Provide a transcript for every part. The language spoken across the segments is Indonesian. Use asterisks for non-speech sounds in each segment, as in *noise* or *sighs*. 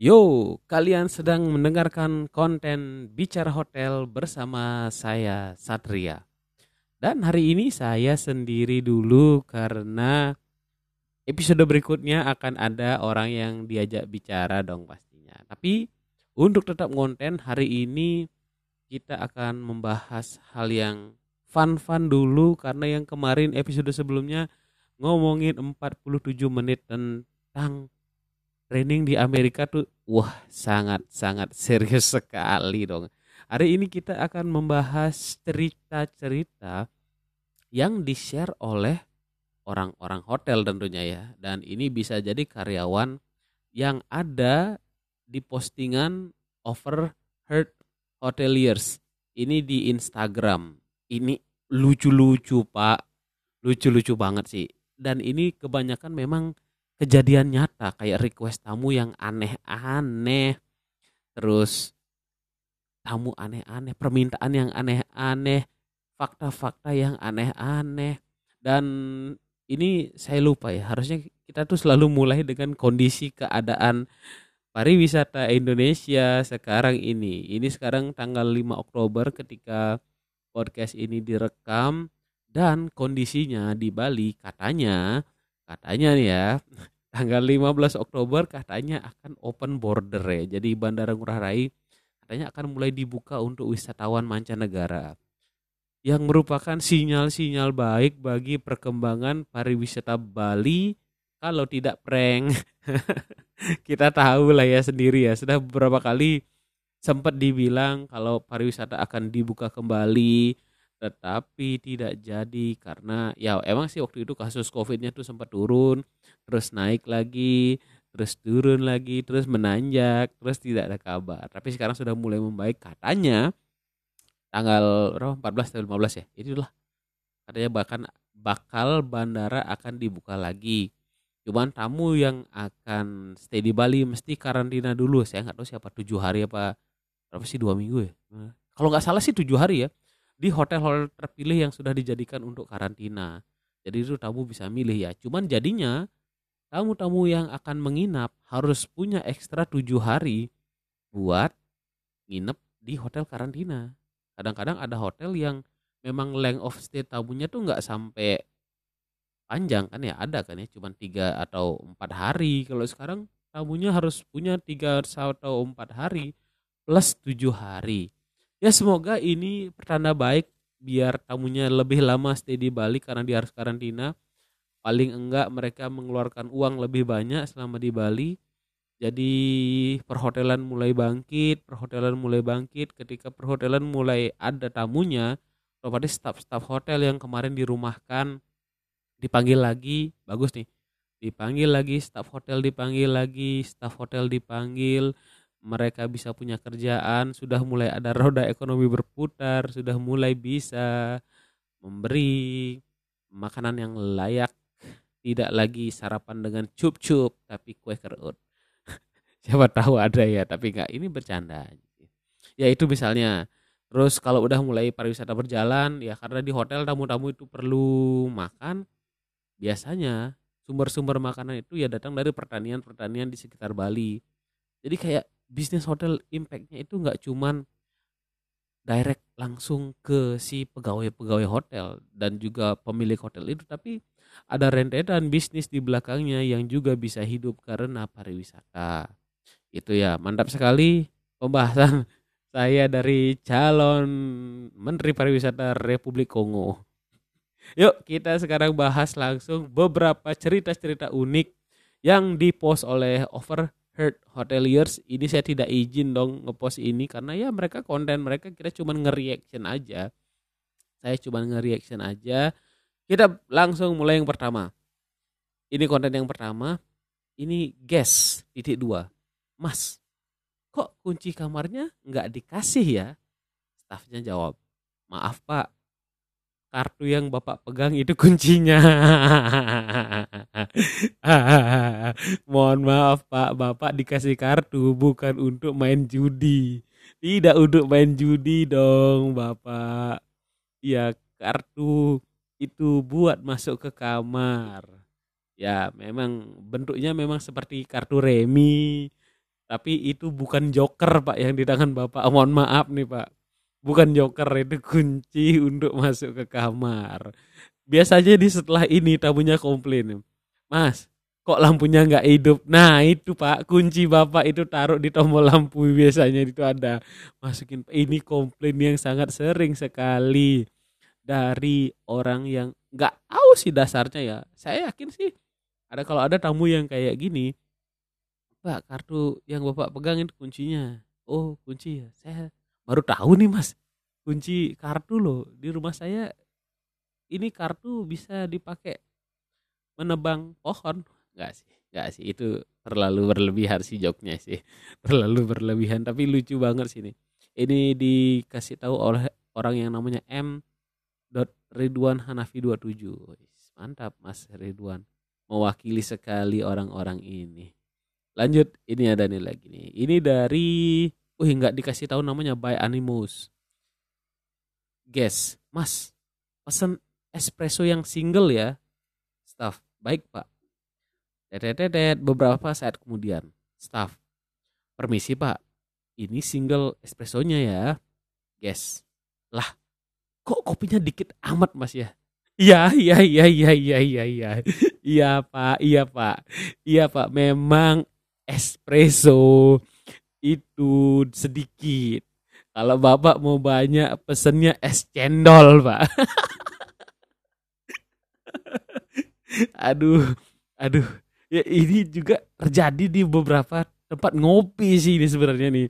Yo, kalian sedang mendengarkan konten Bicara Hotel bersama saya Satria. Dan hari ini saya sendiri dulu karena episode berikutnya akan ada orang yang diajak bicara dong pastinya. Tapi untuk tetap konten hari ini kita akan membahas hal yang fun-fun dulu karena yang kemarin episode sebelumnya ngomongin 47 menit tentang training di Amerika tuh wah sangat-sangat serius *laughs* sekali dong. Hari ini kita akan membahas cerita-cerita yang di-share oleh orang-orang hotel tentunya ya. Dan ini bisa jadi karyawan yang ada di postingan overheard hoteliers. Ini di Instagram. Ini lucu-lucu pak. Lucu-lucu banget sih. Dan ini kebanyakan memang kejadian nyata kayak request tamu yang aneh-aneh. Terus tamu aneh-aneh permintaan yang aneh-aneh fakta-fakta yang aneh-aneh. Dan ini saya lupa ya harusnya kita tuh selalu mulai dengan kondisi keadaan pariwisata Indonesia sekarang ini. Ini sekarang tanggal 5 Oktober ketika podcast ini direkam dan kondisinya di Bali katanya katanya nih ya tanggal 15 Oktober katanya akan open border ya. Jadi Bandara Ngurah Rai katanya akan mulai dibuka untuk wisatawan mancanegara. Yang merupakan sinyal-sinyal baik bagi perkembangan pariwisata Bali. Kalau tidak prank. *laughs* Kita tahu lah ya sendiri ya. Sudah beberapa kali sempat dibilang kalau pariwisata akan dibuka kembali tetapi tidak jadi karena ya emang sih waktu itu kasus covidnya tuh sempat turun terus naik lagi terus turun lagi terus menanjak terus tidak ada kabar. Tapi sekarang sudah mulai membaik katanya tanggal 14 atau 15 ya? Itulah katanya bahkan bakal bandara akan dibuka lagi. Cuman tamu yang akan stay di Bali mesti karantina dulu. Saya nggak tahu siapa tujuh hari apa berapa sih dua minggu ya? Kalau nggak salah sih tujuh hari ya di hotel-hotel terpilih yang sudah dijadikan untuk karantina. Jadi itu tamu bisa milih ya. Cuman jadinya tamu-tamu yang akan menginap harus punya ekstra tujuh hari buat nginep di hotel karantina. Kadang-kadang ada hotel yang memang length of stay tamunya tuh nggak sampai panjang kan ya ada kan ya cuman tiga atau empat hari kalau sekarang tamunya harus punya tiga atau empat hari plus tujuh hari Ya semoga ini pertanda baik biar tamunya lebih lama stay di Bali karena dia harus karantina. Paling enggak mereka mengeluarkan uang lebih banyak selama di Bali. Jadi perhotelan mulai bangkit, perhotelan mulai bangkit. Ketika perhotelan mulai ada tamunya, otomatis staf-staf hotel yang kemarin dirumahkan dipanggil lagi, bagus nih. Dipanggil lagi, staf hotel dipanggil lagi, staf hotel dipanggil, mereka bisa punya kerjaan, sudah mulai ada roda ekonomi berputar, sudah mulai bisa memberi makanan yang layak, tidak lagi sarapan dengan cup-cup tapi kue kerut. *laughs* Siapa tahu ada ya, tapi enggak ini bercanda. Ya itu misalnya. Terus kalau udah mulai pariwisata berjalan, ya karena di hotel tamu-tamu itu perlu makan, biasanya sumber-sumber makanan itu ya datang dari pertanian-pertanian di sekitar Bali. Jadi kayak bisnis hotel impactnya itu nggak cuman direct langsung ke si pegawai-pegawai hotel dan juga pemilik hotel itu tapi ada rentetan bisnis di belakangnya yang juga bisa hidup karena pariwisata. Itu ya mantap sekali pembahasan *laughs* saya dari calon Menteri Pariwisata Republik Kongo. Yuk kita sekarang bahas langsung beberapa cerita-cerita unik yang dipost oleh over Heard Hoteliers ini saya tidak izin dong ngepost ini karena ya mereka konten mereka kita cuma nge-reaction aja. Saya cuma nge-reaction aja. Kita langsung mulai yang pertama. Ini konten yang pertama. Ini guest titik dua. Mas, kok kunci kamarnya nggak dikasih ya? Staffnya jawab, maaf pak, kartu yang bapak pegang itu kuncinya. *laughs* Mohon maaf pak, bapak dikasih kartu bukan untuk main judi. Tidak untuk main judi dong bapak. Ya kartu itu buat masuk ke kamar. Ya memang bentuknya memang seperti kartu remi. Tapi itu bukan joker pak yang di tangan bapak. Mohon maaf nih pak. Bukan joker itu kunci *laughs* untuk masuk ke kamar. Biasanya di setelah ini tamunya komplain. Mas, kok lampunya nggak hidup? Nah itu pak kunci bapak itu taruh di tombol lampu *laughs* biasanya itu ada masukin. Ini komplain yang sangat sering sekali dari orang yang nggak tahu sih dasarnya ya. Saya yakin sih ada kalau ada tamu yang kayak gini, Pak kartu yang bapak pegang itu kuncinya. Oh kunci ya. Saya baru tahu nih mas, kunci kartu loh di rumah saya. Ini kartu bisa dipakai menebang pohon. Enggak sih, enggak sih itu terlalu berlebihan sih joknya sih. *laughs* Terlalu berlebihan tapi lucu banget sih ini. Ini dikasih tahu oleh orang yang namanya M Ridwan Hanafi 27 mantap Mas Ridwan mewakili sekali orang-orang ini lanjut ini ada nih lagi nih ini dari uh nggak dikasih tahu namanya by Animus. Guys Mas pesen espresso yang single ya. Staff. Baik pak. Tetetetet beberapa saat kemudian. Staff. Permisi pak. Ini single espressonya ya. Guys lah kok kopinya dikit amat mas ya? Iya, iya, iya, iya, iya, iya, iya, iya pak, iya pak, iya pak. Memang espresso itu sedikit. Kalau bapak mau banyak pesennya es cendol pak. *laughs* aduh, aduh. Ya ini juga terjadi di beberapa tempat ngopi sih ini sebenarnya nih.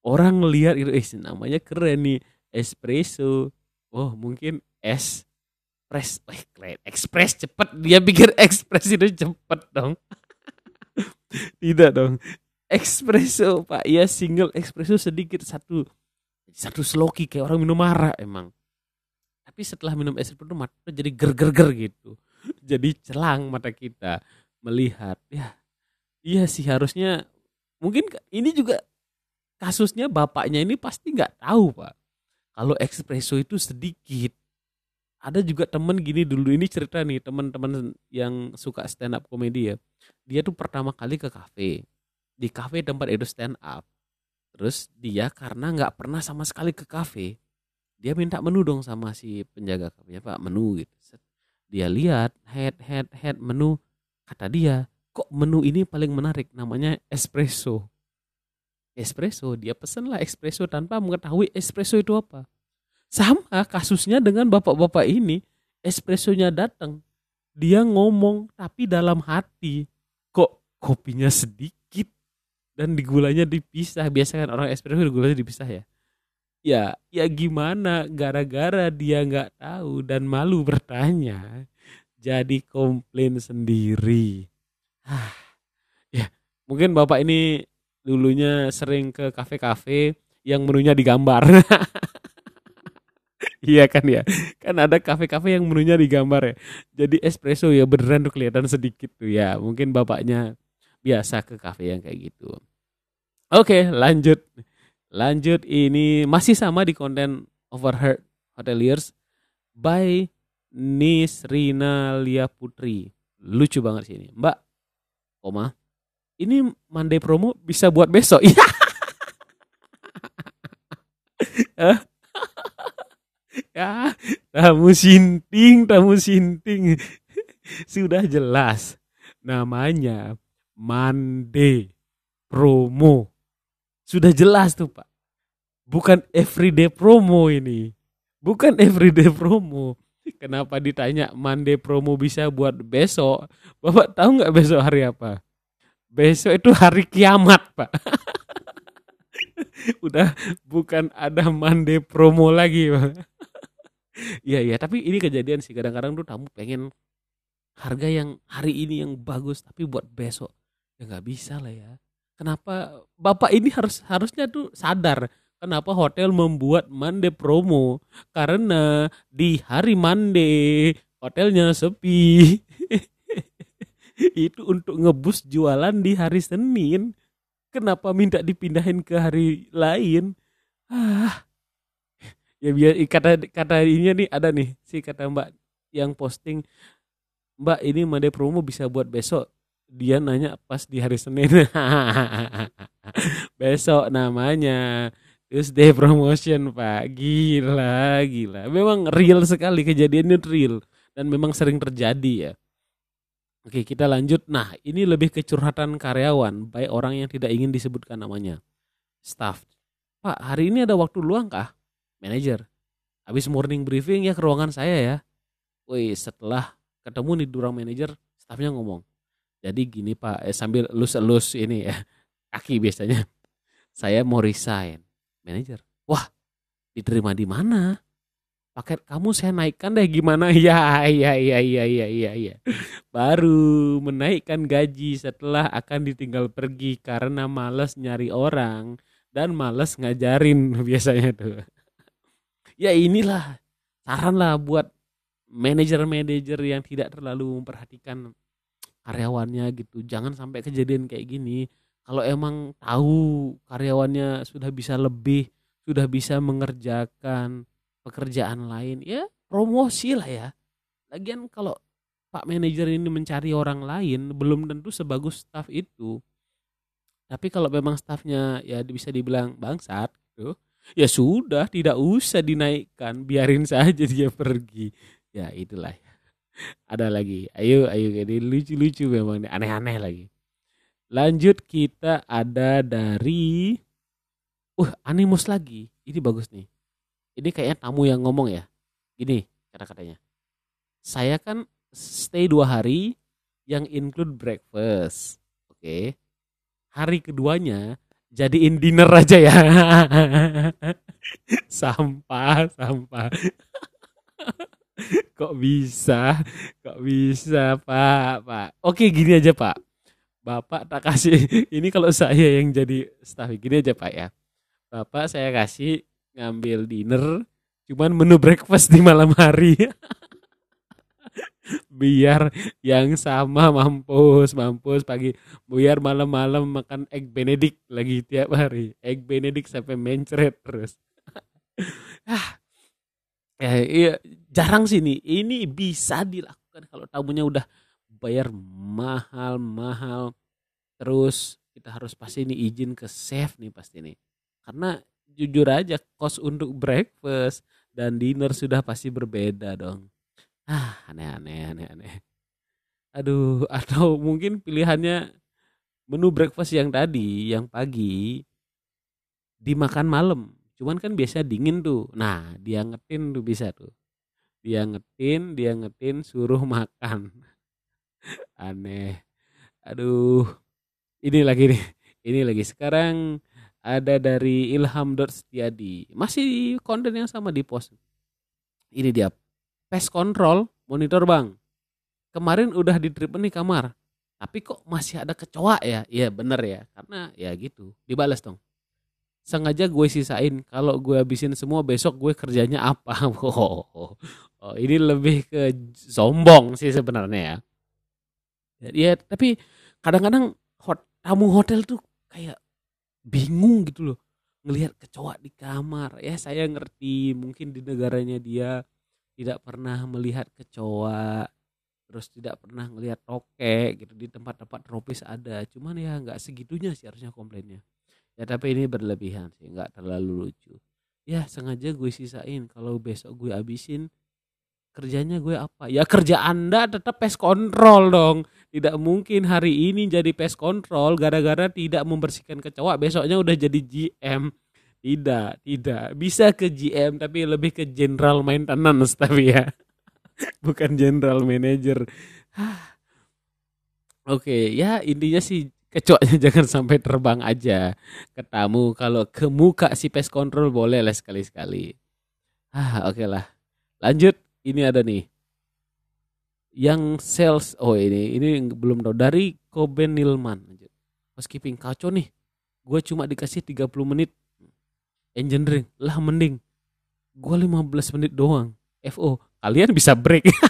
Orang ngelihat itu, eh namanya keren nih, espresso oh mungkin es press eh keren ekspres cepet dia pikir *laughs* ekspres itu cepet dong *laughs* tidak dong espresso pak. Ya single espresso sedikit satu satu sloki kayak orang minum marah emang. Tapi setelah minum espresso mata jadi ger ger ger gitu. *laughs* Jadi celang mata kita melihat. Ya iya sih harusnya mungkin ini juga kasusnya bapaknya ini pasti nggak tahu pak. Kalau espresso itu sedikit. Ada juga temen gini dulu ini cerita nih teman-teman yang suka stand up komedi ya. Dia tuh pertama kali ke kafe di kafe tempat itu stand up terus dia karena nggak pernah sama sekali ke kafe dia minta menu dong sama si penjaga kafe pak menu gitu. Dia lihat head head head menu. Kata dia kok menu ini paling menarik? Namanya espresso. Espresso? Dia pesen lah espresso tanpa mengetahui espresso itu apa. Sama kasusnya dengan bapak-bapak ini espressonya datang dia ngomong tapi dalam hati kok kopinya sedikit dan di gulanya dipisah biasa kan orang espresso gulanya dipisah ya ya ya gimana gara-gara dia nggak tahu dan malu bertanya jadi komplain sendiri ah ya mungkin bapak ini dulunya sering ke kafe-kafe yang menunya digambar. *laughs* iya kan ya. Kan ada kafe-kafe yang menunya digambar ya. Jadi espresso ya beneran tuh kelihatan sedikit tuh ya. Mungkin bapaknya biasa ke kafe yang kayak gitu. Oke, lanjut. Lanjut ini masih sama di konten Overheard Hoteliers by Nisrina Lia Putri. Lucu banget sih ini. Mbak, koma ini Monday promo bisa buat besok. *laughs* ya, tamu sinting, tamu sinting. *laughs* Sudah jelas namanya Monday promo. Sudah jelas tuh, Pak. Bukan everyday promo ini. Bukan everyday promo. Kenapa ditanya Monday promo bisa buat besok? Bapak tahu nggak besok hari apa? besok itu hari kiamat pak *laughs* udah bukan ada mande promo lagi pak Iya iya tapi ini kejadian sih kadang-kadang tuh tamu pengen harga yang hari ini yang bagus tapi buat besok ya nggak bisa lah ya kenapa bapak ini harus harusnya tuh sadar kenapa hotel membuat mande promo karena di hari mande hotelnya sepi *laughs* itu untuk ngebus jualan di hari Senin. Kenapa minta dipindahin ke hari lain? Ah. Ya biar kata kata ini nih ada nih si kata Mbak yang posting Mbak ini Made promo bisa buat besok. Dia nanya pas di hari Senin. *laughs* besok namanya. Tuesday promotion pak. Gila gila. Memang real sekali kejadiannya real. Dan memang sering terjadi ya. Oke kita lanjut. Nah ini lebih ke curhatan karyawan baik orang yang tidak ingin disebutkan namanya. Staff. Pak hari ini ada waktu luang kah? Manager. Habis morning briefing ya ke ruangan saya ya. Woi setelah ketemu nih durang manager staffnya ngomong jadi gini pak eh, sambil elus-elus ini ya *laughs* kaki biasanya. Saya mau resign. Manajer wah diterima di mana? Paket kamu saya naikkan deh gimana? *laughs* Ya iya iya iya iya iya iya. Baru menaikkan gaji setelah akan ditinggal pergi karena males nyari orang dan males ngajarin *laughs* biasanya tuh. Ya inilah saran lah buat manajer-manajer yang tidak terlalu memperhatikan karyawannya gitu jangan sampai kejadian kayak gini kalau emang tahu karyawannya sudah bisa lebih, sudah bisa mengerjakan pekerjaan lain, ya promosi lah ya. Lagian kalau Pak manajer ini mencari orang lain belum tentu sebagus staff itu. Tapi kalau memang staffnya ya bisa dibilang bangsat gitu, ya sudah tidak usah dinaikkan, biarin saja dia pergi. Ya itulah. Ada lagi, ayo ayo ini lucu-lucu memang aneh-aneh lagi. Lanjut kita ada dari Uh, Animus lagi. Ini bagus nih. Ini kayaknya tamu yang ngomong ya. Gini kata-katanya. Saya kan stay dua hari yang include breakfast. Oke. Okay. Hari keduanya jadiin dinner aja ya. *laughs* sampah, sampah. *laughs* *laughs* Kok bisa? Kok bisa, Pak? Pak. Oke, gini aja, Pak Bapak tak kasih *laughs* ini kalau saya yang jadi staff gini aja Pak ya. Bapak saya kasih ngambil dinner cuman menu breakfast di malam hari. *laughs* biar yang sama mampus mampus pagi biar malam-malam makan egg benedict lagi tiap hari egg benedict sampai mencret terus ah ya iya jarang sih nih ini bisa dilakukan kalau tamunya udah bayar mahal-mahal. Terus kita harus pasti ini izin ke chef nih pasti nih. Karena jujur aja kos untuk breakfast dan dinner sudah pasti berbeda dong. Ah aneh-aneh aneh-aneh. Aduh *laughs* atau mungkin pilihannya menu breakfast yang tadi yang pagi dimakan malam cuman kan biasa dingin tuh. Nah dia ngetin tuh bisa tuh. Dia ngetin dia ngetin suruh makan. *laughs* Aneh. Aduh. Ini lagi nih. Ini lagi. Sekarang ada dari Ilham Setiadi. Masih konten yang sama di post. Ini dia. Pest control monitor bang. Kemarin udah di trip nih kamar. Tapi kok masih ada kecoa ya? Iya bener ya. Karena ya gitu. Dibalas dong sengaja gue sisain kalau gue habisin semua besok gue kerjanya apa? *laughs* Oh, oh ini lebih ke sombong sih sebenarnya ya. Ya tapi kadang-kadang hot, tamu hotel tuh kayak bingung gitu loh. Ngelihat kecoa di kamar. Ya saya ngerti mungkin di negaranya dia tidak pernah melihat kecoa terus tidak pernah ngelihat tokek gitu di tempat-tempat tropis ada. Cuman ya nggak segitunya sih harusnya komplainnya ya tapi ini berlebihan sih nggak terlalu lucu. Ya sengaja gue sisain kalau besok gue abisin kerjanya gue apa? Ya kerja anda tetap pest control dong. Tidak mungkin hari ini jadi pest control gara-gara tidak membersihkan kecoa besoknya udah jadi GM tidak tidak. Bisa ke GM tapi lebih ke general maintenance tapi ya. *laughs* Bukan general manager. *sighs* Oke ya intinya sih kecoanya *laughs* jangan sampai terbang aja ke tamu. Kalau ke muka si pest control boleh lah sekali-sekali. Ah oke okay lah. Lanjut ini ada nih. Yang sales oh ini ini belum tahu. Dari Koben Nilman. Housekeeping kacau nih. Gue cuma dikasih 30 menit. Engineering lah mending. Gue 15 menit doang. FO kalian bisa break *laughs*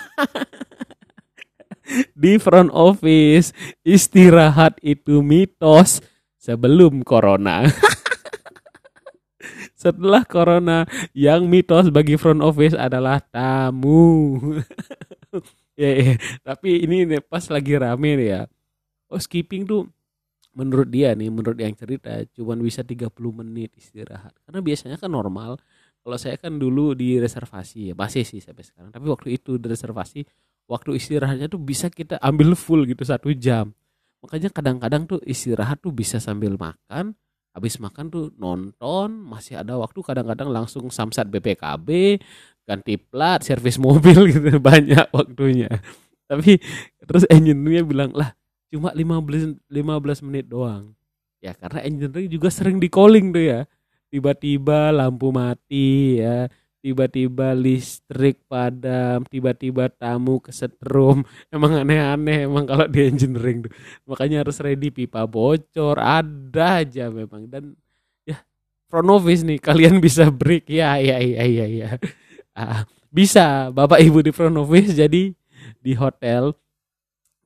di front office. Istirahat itu mitos sebelum corona. *laughs* Setelah corona yang mitos bagi front office adalah tamu. *laughs* ya, ya, tapi ini pas lagi rame nih ya. Oh skipping tuh menurut dia nih menurut yang cerita cuman bisa 30 menit istirahat. Karena biasanya kan normal. Kalau saya kan dulu di reservasi ya masih sih sampai sekarang. Tapi waktu itu di reservasi waktu istirahatnya tuh bisa kita ambil full gitu satu jam makanya kadang-kadang tuh istirahat tuh bisa sambil makan habis makan tuh nonton masih ada waktu kadang-kadang langsung samsat BPKB ganti plat servis mobil *laughs* gitu banyak waktunya tapi terus engineer bilang lah cuma 15 15 menit doang. Ya karena engineering juga sering di calling tuh ya. Tiba-tiba lampu mati ya, tiba-tiba listrik padam, tiba-tiba tamu kesetrum. *laughs* Emang aneh-aneh emang kalau di engineering tuh. Makanya harus ready pipa bocor, ada aja memang dan ya front office nih kalian bisa break ya ya ya ya ya. Ah, bisa Bapak Ibu di front office jadi di hotel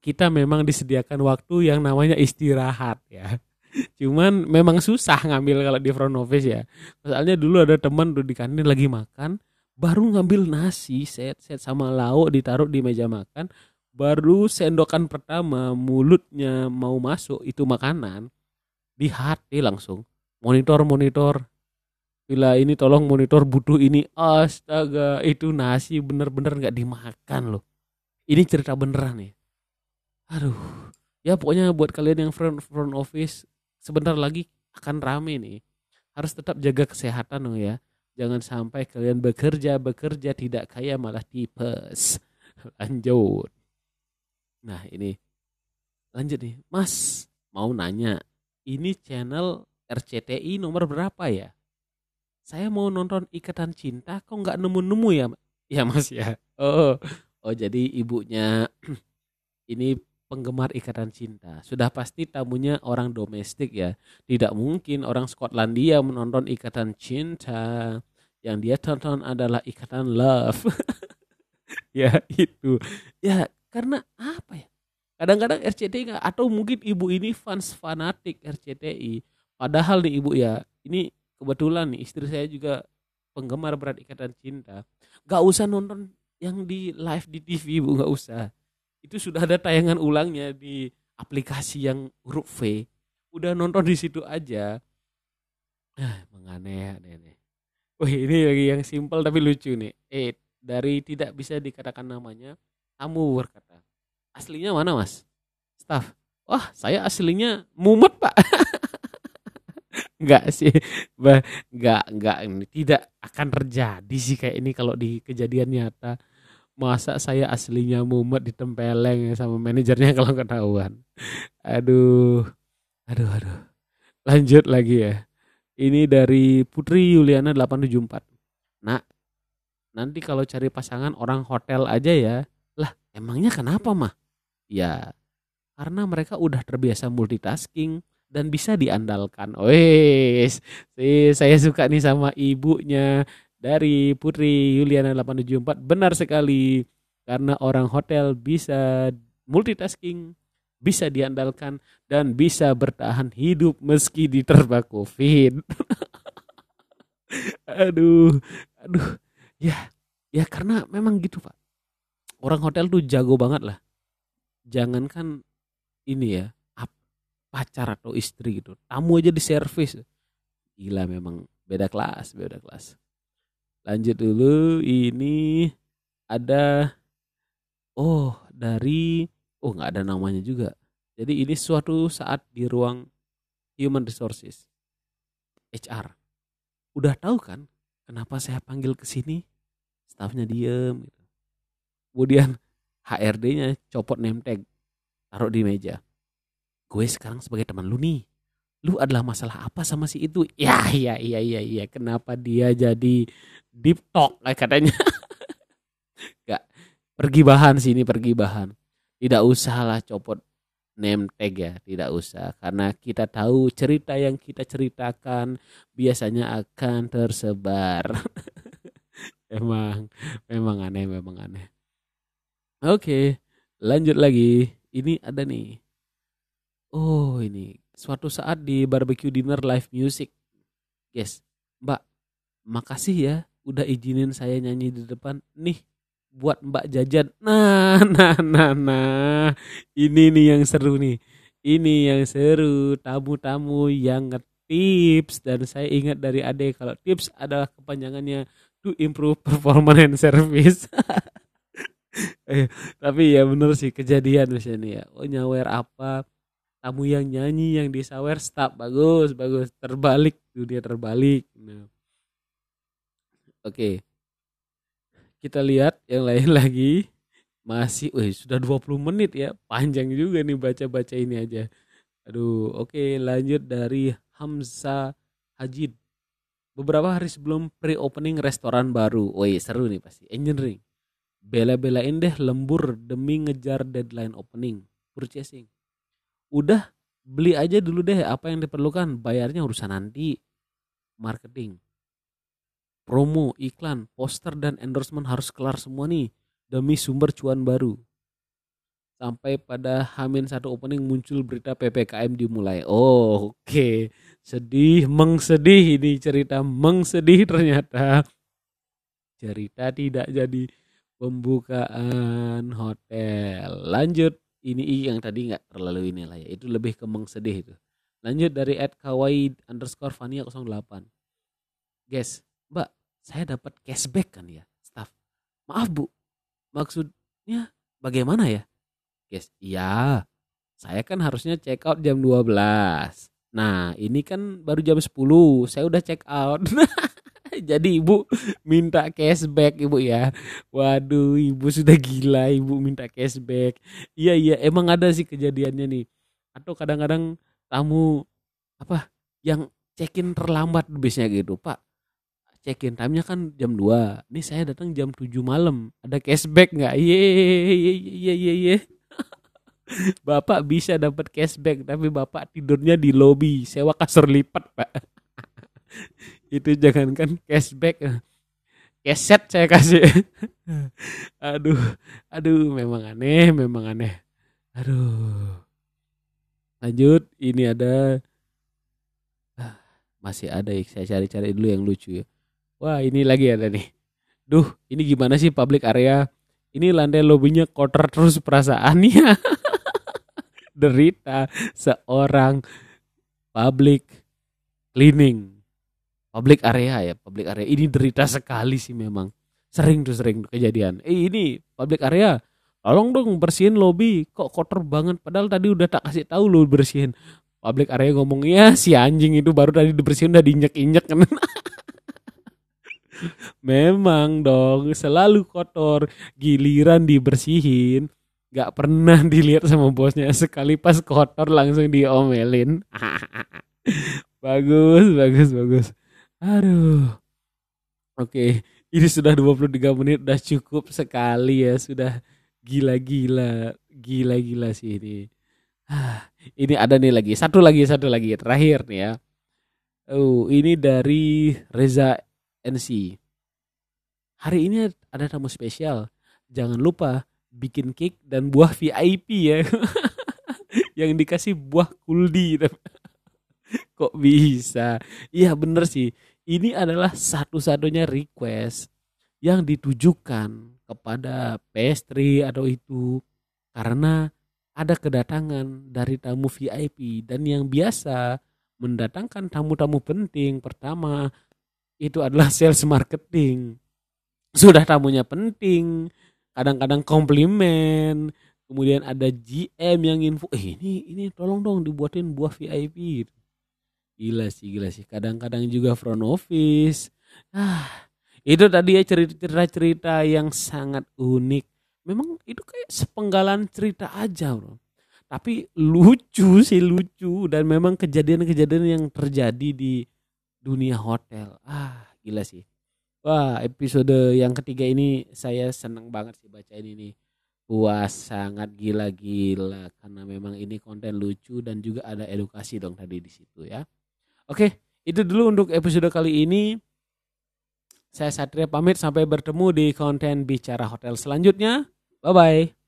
kita memang disediakan waktu yang namanya istirahat ya. Cuman memang susah ngambil kalau di front office ya. Soalnya dulu ada teman tuh di kantin lagi makan, baru ngambil nasi set set sama lauk ditaruh di meja makan, baru sendokan pertama mulutnya mau masuk itu makanan di hati langsung. Monitor monitor. Bila ini tolong monitor butuh ini astaga itu nasi bener-bener nggak dimakan loh. Ini cerita beneran nih. Aduh. Ya pokoknya buat kalian yang front front office sebentar lagi akan rame nih. Harus tetap jaga kesehatan dong ya. Jangan sampai kalian bekerja bekerja tidak kaya malah tipes. *laughs* Lanjut. Nah ini. Lanjut nih. Mas mau nanya ini channel RCTI nomor berapa ya? Saya mau nonton ikatan cinta kok nggak nemu-nemu ya ya mas ya? Oh oh jadi ibunya *clears throat* ini penggemar ikatan cinta. Sudah pasti tamunya orang domestik ya. Tidak mungkin orang Skotlandia menonton ikatan cinta. Yang dia tonton adalah ikatan love. *laughs* ya itu. Ya karena apa ya? Kadang-kadang RCTI nggak atau mungkin ibu ini fans fanatik RCTI. Padahal nih ibu ya, ini kebetulan nih istri saya juga penggemar berat ikatan cinta. Gak usah nonton yang di live di TV ibu nggak usah itu sudah ada tayangan ulangnya di aplikasi yang huruf V. Udah nonton di situ aja. Ah menganeh aneh Wih ini lagi yang simpel tapi lucu nih. Eh dari tidak bisa dikatakan namanya kamu berkata aslinya mana mas? Staff. Wah saya aslinya mumet pak. *laughs* Enggak sih. Bah enggak enggak ini tidak akan terjadi sih kayak ini kalau di kejadian nyata masa saya aslinya mumet ditempeleng sama manajernya *laughs* kalau ketahuan. Aduh aduh aduh. Lanjut lagi ya. Ini dari Putri Yuliana 874 nah nanti kalau cari pasangan orang hotel aja ya. Lah emangnya kenapa mah? Ya karena mereka udah terbiasa multitasking dan bisa diandalkan. Wes, saya suka nih sama ibunya dari Putri Yuliana 874 benar sekali. Karena orang hotel bisa multitasking bisa diandalkan dan bisa bertahan hidup meski diterpa covid *laughs* aduh aduh. Ya ya karena memang gitu pak. Orang hotel tuh jago banget lah. Jangankan ini ya pacar atau istri gitu. Tamu aja di servis gila memang beda kelas beda kelas lanjut dulu ini ada oh dari oh nggak ada namanya juga. Jadi ini suatu saat di ruang human resources HR udah tahu kan kenapa saya panggil ke sini? Staffnya diem gitu. kemudian HRD-nya copot name tag taruh di meja. Gue sekarang sebagai teman lu nih lu adalah masalah apa sama si itu? Ya iya iya iya iya kenapa dia jadi deep talk? *laughs* katanya. Gak pergi bahan sini pergi bahan. Tidak usah lah copot name tag ya tidak usah. Karena kita tahu cerita yang kita ceritakan biasanya akan tersebar. *laughs* Emang memang aneh memang aneh. Oke lanjut lagi. Ini ada nih. Oh ini suatu saat di barbecue dinner live music. Yes, Mbak, makasih ya udah izinin saya nyanyi di depan. Nih, buat Mbak Jajan. Nah, *laughs* nah, nah, nah. Ini nih yang seru nih. ini yang seru tamu-tamu yang tips dan saya ingat dari Ade kalau tips adalah kepanjangannya to improve performance and service *laughs* eh, tapi ya bener sih kejadian misalnya ya oh nyawer apa tamu yang nyanyi yang disawer stop bagus bagus terbalik dunia terbalik nah. oke kita lihat yang lain *laughs* lagi masih, wih sudah 20 menit ya. Panjang juga nih baca-baca ini aja. Aduh, oke lanjut dari Hamza Hajid. Beberapa hari sebelum pre-opening restoran baru. Wih seru nih pasti. Engineering. Bela-belain deh lembur demi ngejar deadline opening. Purchasing. Udah beli aja dulu deh apa yang diperlukan. Bayarnya urusan nanti. Marketing. Promo, iklan, poster, dan endorsement harus kelar semua nih demi sumber cuan baru. Sampai pada Hamin satu opening muncul berita PPKM dimulai. Oh, oke. Okay. Sedih, mengsedih ini cerita mengsedih ternyata. Cerita tidak jadi pembukaan hotel. Lanjut, ini yang tadi nggak terlalu ini lah ya. Itu lebih ke mengsedih itu. Lanjut dari at kawaii underscore Fania 08. Guys, mbak, saya dapat cashback kan ya, staff. Maaf bu, Maksudnya bagaimana ya? Guys, iya. Saya kan harusnya check out jam 12. Nah, ini kan baru jam 10. Saya udah check out. *laughs* Jadi ibu minta cashback ibu ya. Waduh, ibu sudah gila ibu minta cashback. Iya iya, emang ada sih kejadiannya nih. Atau kadang-kadang tamu apa yang check-in terlambat biasanya gitu, Pak check-in time-nya kan jam 2. Nih saya datang jam 7 malam. Ada cashback nggak? Iya, iya, iya, iya, iya. *laughs* Bapak bisa dapat cashback, tapi Bapak tidurnya di lobi, sewa kasur lipat, Pak. *laughs* Itu jangankan cashback. Keset saya kasih. aduh, aduh, memang aneh, memang aneh. Aduh. Lanjut, ini ada ah, masih ada ya saya cari-cari dulu yang lucu ya Wah ini lagi ada nih. Duh ini gimana sih public area? Ini lantai lobinya kotor terus perasaannya. *laughs* Derita seorang public cleaning. Public area ya, public area. Ini derita sekali sih memang. Sering tuh sering kejadian. Eh ini public area. Tolong dong bersihin lobby. Kok kotor banget. Padahal tadi udah tak kasih tahu lo bersihin. Public area ngomong ya si anjing itu baru tadi dibersihin udah diinjek-injek kan. *laughs* Memang dong, selalu kotor. Giliran dibersihin, gak pernah dilihat sama bosnya. Sekali pas kotor langsung diomelin. *laughs* bagus, bagus, bagus. Aduh. Oke, ini sudah 23 menit, udah cukup sekali ya. Sudah gila-gila, gila-gila sih ini. ini ada nih lagi, satu lagi, satu lagi, terakhir nih ya. Oh, ini dari Reza NC. Hari ini ada tamu spesial. Jangan lupa bikin cake dan buah VIP ya. *laughs* yang dikasih buah kuldi. *laughs* Kok bisa? Iya bener sih. Ini adalah satu-satunya request yang ditujukan kepada pastry atau itu karena ada kedatangan dari tamu VIP dan yang biasa mendatangkan tamu-tamu penting pertama itu adalah sales marketing. Sudah tamunya penting, kadang-kadang komplimen, kemudian ada GM yang info, eh ini ini tolong dong dibuatin buah VIP gitu. Gila sih, gila sih. Kadang-kadang juga front office. Ah, itu tadi ya cerita-cerita yang sangat unik. Memang itu kayak sepenggalan cerita aja, bro. Tapi lucu sih lucu dan memang kejadian-kejadian yang terjadi di dunia hotel. Ah, gila sih. Wah, episode yang ketiga ini saya seneng banget sih baca ini nih. Wah, sangat gila-gila karena memang ini konten lucu dan juga ada edukasi dong tadi di situ ya. Oke, itu dulu untuk episode kali ini. Saya Satria pamit sampai bertemu di konten bicara hotel selanjutnya. Bye bye.